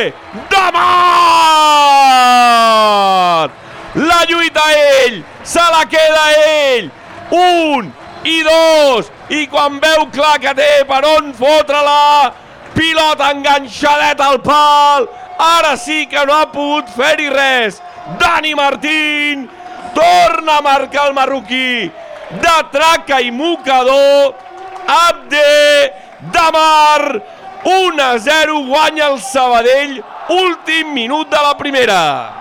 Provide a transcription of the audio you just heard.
Abde! Damat! La lluita ell, se la queda ell. Un i dos. I quan veu clar que té per on fotre-la, pilota enganxadeta al pal. Ara sí que no ha pogut fer-hi res. Dani Martín torna a marcar el marroquí de traca i mocador. Abde Damar 1 a 0 guanya el Sabadell últim minut de la primera